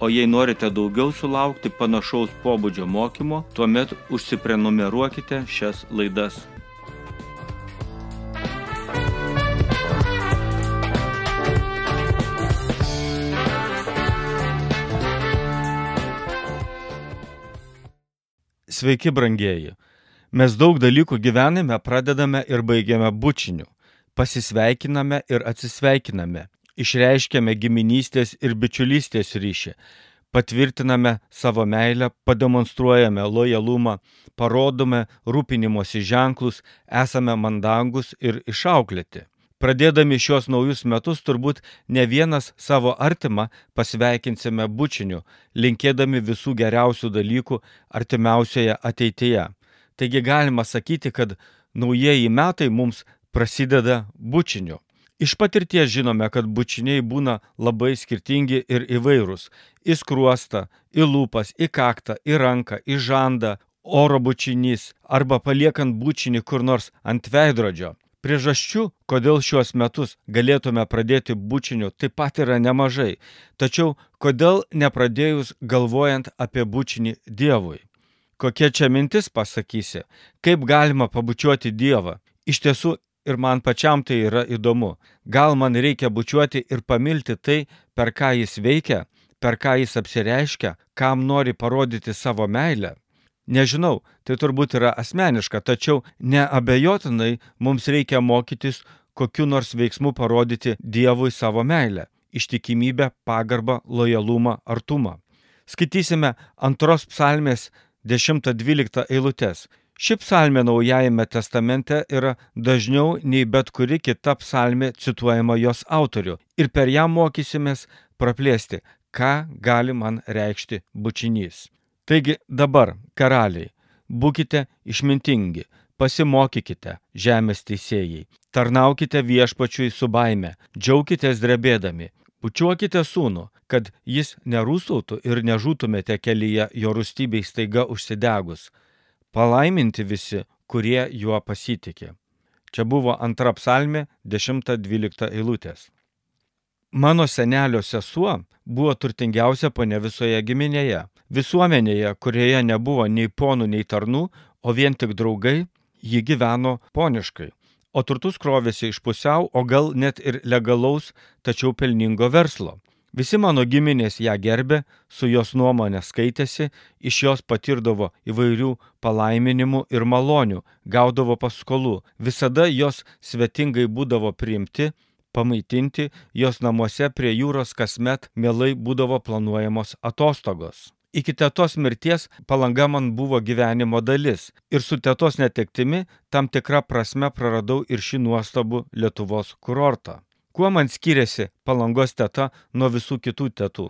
O jei norite daugiau sulaukti panašaus pobūdžio mokymo, tuomet užsiprenumeruokite šias laidas. Sveiki, brangieji. Mes daug dalykų gyvenime pradedame ir baigiame bučiniu. Pasisveikiname ir atsisveikiname išreiškiame giminystės ir bičiulystės ryšį, patvirtiname savo meilę, pademonstruojame lojalumą, parodome rūpinimosi ženklus, esame mandangus ir išauklėti. Pradėdami šios naujus metus turbūt ne vienas savo artimą pasveikinsime bučiniu, linkėdami visų geriausių dalykų artimiausioje ateityje. Taigi galima sakyti, kad naujieji metai mums prasideda bučiniu. Iš patirties žinome, kad bučiniai būna labai skirtingi ir įvairūs. Į skruostą, į lūpas, į kaktą, į ranką, į žandą, oro bučinys arba paliekant bučinį kur nors ant veidrodžio. Priežasčių, kodėl šiuos metus galėtume pradėti bučiniu, taip pat yra nemažai. Tačiau kodėl nepradėjus galvojant apie bučinį Dievui? Kokia čia mintis pasakysi? Kaip galima pabučiuoti Dievą? Iš tiesų ir man pačiam tai yra įdomu. Gal man reikia bučiuoti ir pamilti tai, per ką jis veikia, per ką jis apsireiškia, kam nori parodyti savo meilę. Nežinau, tai turbūt yra asmeniška, tačiau neabejotinai mums reikia mokytis kokiu nors veiksmu parodyti Dievui savo meilę - ištikimybę, pagarbą, lojalumą, artumą. Skaitysime antros psalmės 10-12 eilutes. Ši psalmė Naujajame testamente yra dažniau nei bet kuri kita psalmė cituojama jos autorių. Ir per ją mokysimės praplėsti, ką gali man reikšti bučinys. Taigi dabar, karaliai, būkite išmintingi, pasimokykite, žemės teisėjai, tarnaukite viešpačiui su baime, džiaukitės drebėdami, pučiuokite sūnų, kad jis nerūsautų ir nežūtumėte kelyje jo rūstybei staiga užsidegus palaiminti visi, kurie juo pasitikė. Čia buvo antra psalmė 10-12 eilutės. Mano senelio sesuo buvo turtingiausia pane visoje giminėje. Visuomenėje, kurioje nebuvo nei ponų, nei tarnų, o vien tik draugai, ji gyveno poniškai, o turtus krovėsi iš pusiau, o gal net ir legalaus, tačiau pelningo verslo. Visi mano giminės ją gerbė, su jos nuomonė skaitėsi, iš jos patirdavo įvairių palaiminimų ir malonių, gaudavo paskolų, visada jos svetingai būdavo priimti, pamaitinti, jos namuose prie jūros kasmet mielai būdavo planuojamos atostogos. Iki tėtos mirties palanga man buvo gyvenimo dalis ir su tėtos netektimi tam tikrą prasme praradau ir šį nuostabų Lietuvos kurortą. Kuo man skiriasi palangos teta nuo visų kitų tetų?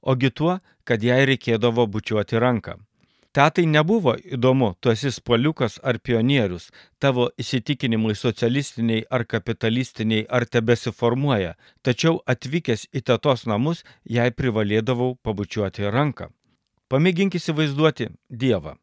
Ogi tuo, kad jai reikėdavo bučiuoti ranką. Tetai nebuvo įdomu, tu esi spoliukas ar pionierius, tavo įsitikinimai socialistiniai ar kapitalistiniai ar tebesiformuoja, tačiau atvykęs į tetos namus jai privalėdavau pabučiuoti ranką. Pamėgink įsivaizduoti Dievą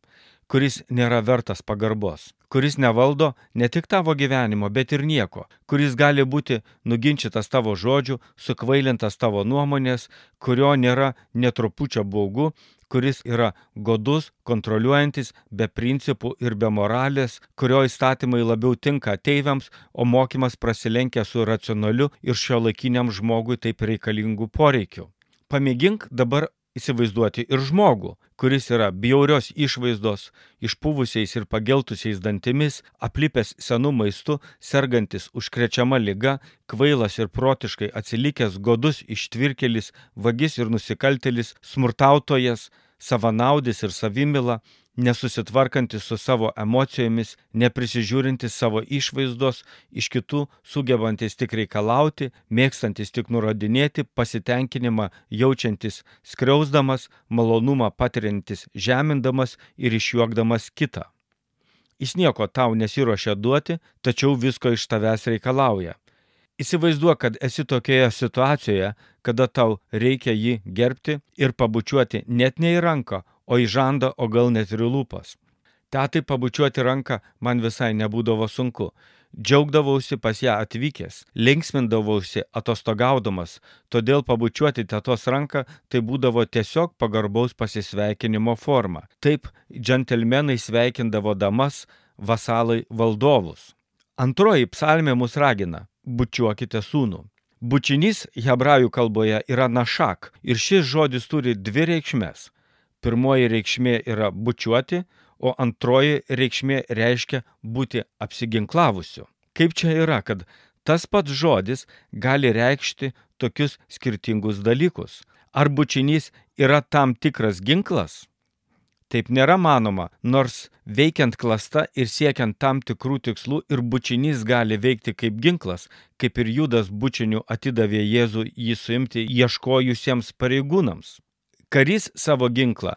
kuris nėra vertas pagarbos, kuris nevaldo ne tik tavo gyvenimo, bet ir nieko, kuris gali būti nuginčytas tavo žodžių, sukvailintas tavo nuomonės, kurio nėra netrupučio baugu, kuris yra godus, kontroliuojantis, be principų ir be moralės, kurio įstatymai labiau tinka ateiviams, o mokymas prasilenkia su racionaliu ir šio laikiniam žmogui taip reikalingų poreikiu. Pamėgink dabar įsivaizduoti ir žmogų, kuris yra bjaurios išvaizdos, išpuvusiais ir pageltusiais dantimis, aplipęs senų maistu, sergantis užkrečiama lyga, kvailas ir protiškai atsilikęs, godus ištvirkelis, vagis ir nusikaltelis, smurtautojas, savanaudis ir savimila, nesusitvarkantis su savo emocijomis, neprisižiūrintis savo išvaizdos, iš kitų sugebantis tik reikalauti, mėgstantis tik nurodinėti, pasitenkinimą jaučiantis skriausdamas, malonumą patiriantis žemindamas ir išjuokdamas kitą. Jis nieko tau nesiuošia duoti, tačiau visko iš tavęs reikalauja. Įsivaizduok, kad esi tokioje situacijoje, kada tau reikia jį gerbti ir pabučiuoti net ne į ranką, o į žandą, o gal net ir į lūpas. Tetai pabučiuoti ranką man visai nebūdavo sunku. Džiaugdavausi pas ją atvykęs, linksmindavausi atostogaudamas, todėl pabučiuoti tetos ranką tai būdavo tiesiog pagarbaus pasisveikinimo forma. Taip džentelmenai sveikindavo damas, vasalai valdovus. Antroji psalmė mus ragina - bučiuokite sūnų. Bučinys hebrajų kalboje yra našak ir šis žodis turi dvi reikšmės. Pirmoji reikšmė yra bučiuoti, o antroji reikšmė reiškia būti apsiginklavusiu. Kaip čia yra, kad tas pats žodis gali reikšti tokius skirtingus dalykus? Ar bučinys yra tam tikras ginklas? Taip nėra manoma, nors veikiant klasta ir siekiant tam tikrų tikslų ir bučinys gali veikti kaip ginklas, kaip ir Judas bučiniu atidavė Jėzų jį suimti ieškojusiems pareigūnams. Karys savo ginklą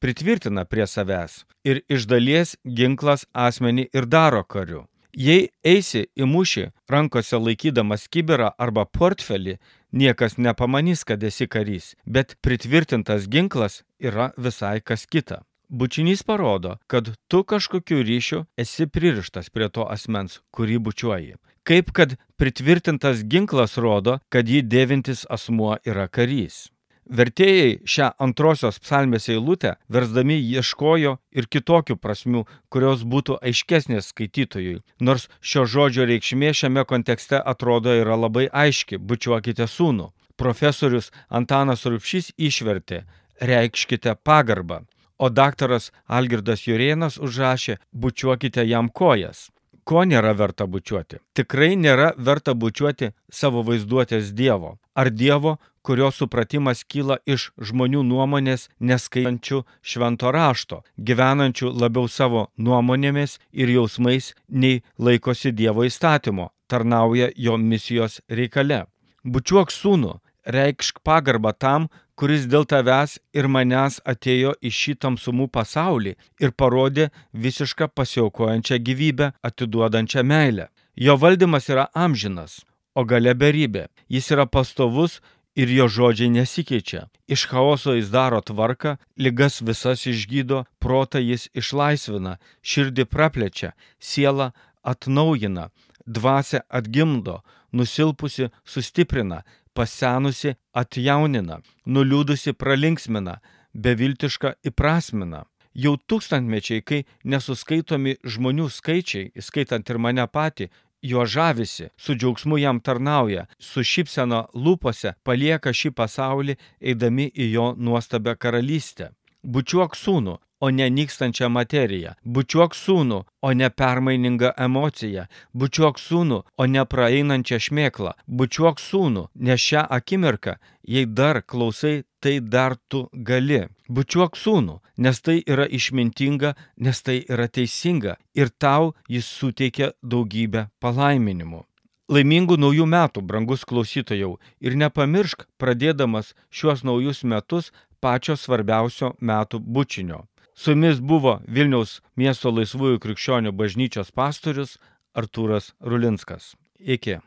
pritvirtina prie savęs ir iš dalies ginklas asmenį ir daro kariu. Jei eisi į mūšį rankose laikydamas kiberą arba portfelį, niekas nepamanys, kad esi karys, bet pritvirtintas ginklas yra visai kas kita. Bučinys parodo, kad tu kažkokiu ryšiu esi pririštas prie to asmens, kurį bučiuoji. Kaip kad pritvirtintas ginklas rodo, kad jį dėvintis asmuo yra karys. Vertėjai šią antrosios psalmės eilutę versdami ieškojo ir kitokių prasmių, kurios būtų aiškesnės skaitytojui, nors šio žodžio reikšmė šiame kontekste atrodo yra labai aiški - bučiuokite sūnų. Profesorius Antanas Rupšys išvertė - reikškite pagarbą o daktaras Algirdas Jurienas užrašė bučiuokite jam kojas. Ko nėra verta bučiuoti? Tikrai nėra verta bučiuoti savo vaizduotės Dievo. Ar Dievo, kurio supratimas kyla iš žmonių nuomonės neskaitančių švento rašto, gyvenančių labiau savo nuomonėmis ir jausmais nei laikosi Dievo įstatymo, tarnauja jo misijos reikale. Bučiuok sūnų, reikšk pagarbą tam, kuris dėl tavęs ir manęs atėjo į šį tamsumų pasaulį ir parodė visišką pasiaukojančią gyvybę, atiduodančią meilę. Jo valdymas yra amžinas, o gale beribė. Jis yra pastovus ir jo žodžiai nesikeičia. Iš chaoso jis daro tvarką, lygas visas išgydo, protą jis išlaisvina, širdį praplečia, sielą atnaujina, dvasę atgimdo, nusilpusi sustiprina, pasenusi atjaunina, nuliūdusi pralinksmina, beviltiška įprasmina. Jau tūkstantmečiai, kai nesuskaitomi žmonių skaičiai, įskaitant ir mane patį, juo žavisi, su džiaugsmu jam tarnauja, su šypsena lūpose palieka šį pasaulį, eidami į jo nuostabę karalystę. Bučiuok sūnų, o ne nykstančią materiją. Bučiuok sūnų, o ne permainingą emociją. Bučiuok sūnų, o ne praeinančią šmėklą. Bučiuok sūnų, nes šią akimirką, jei dar klausai, tai dar tu gali. Bučiuok sūnų, nes tai yra išmintinga, nes tai yra teisinga ir tau jis suteikia daugybę palaiminimų. Laimingų naujų metų, brangus klausytojau, ir nepamiršk, pradėdamas šiuos naujus metus, pačio svarbiausio metų bučinio. Su jumis buvo Vilniaus miesto laisvųjų krikščionių bažnyčios pastorius Artūras Rulinskas. Iki.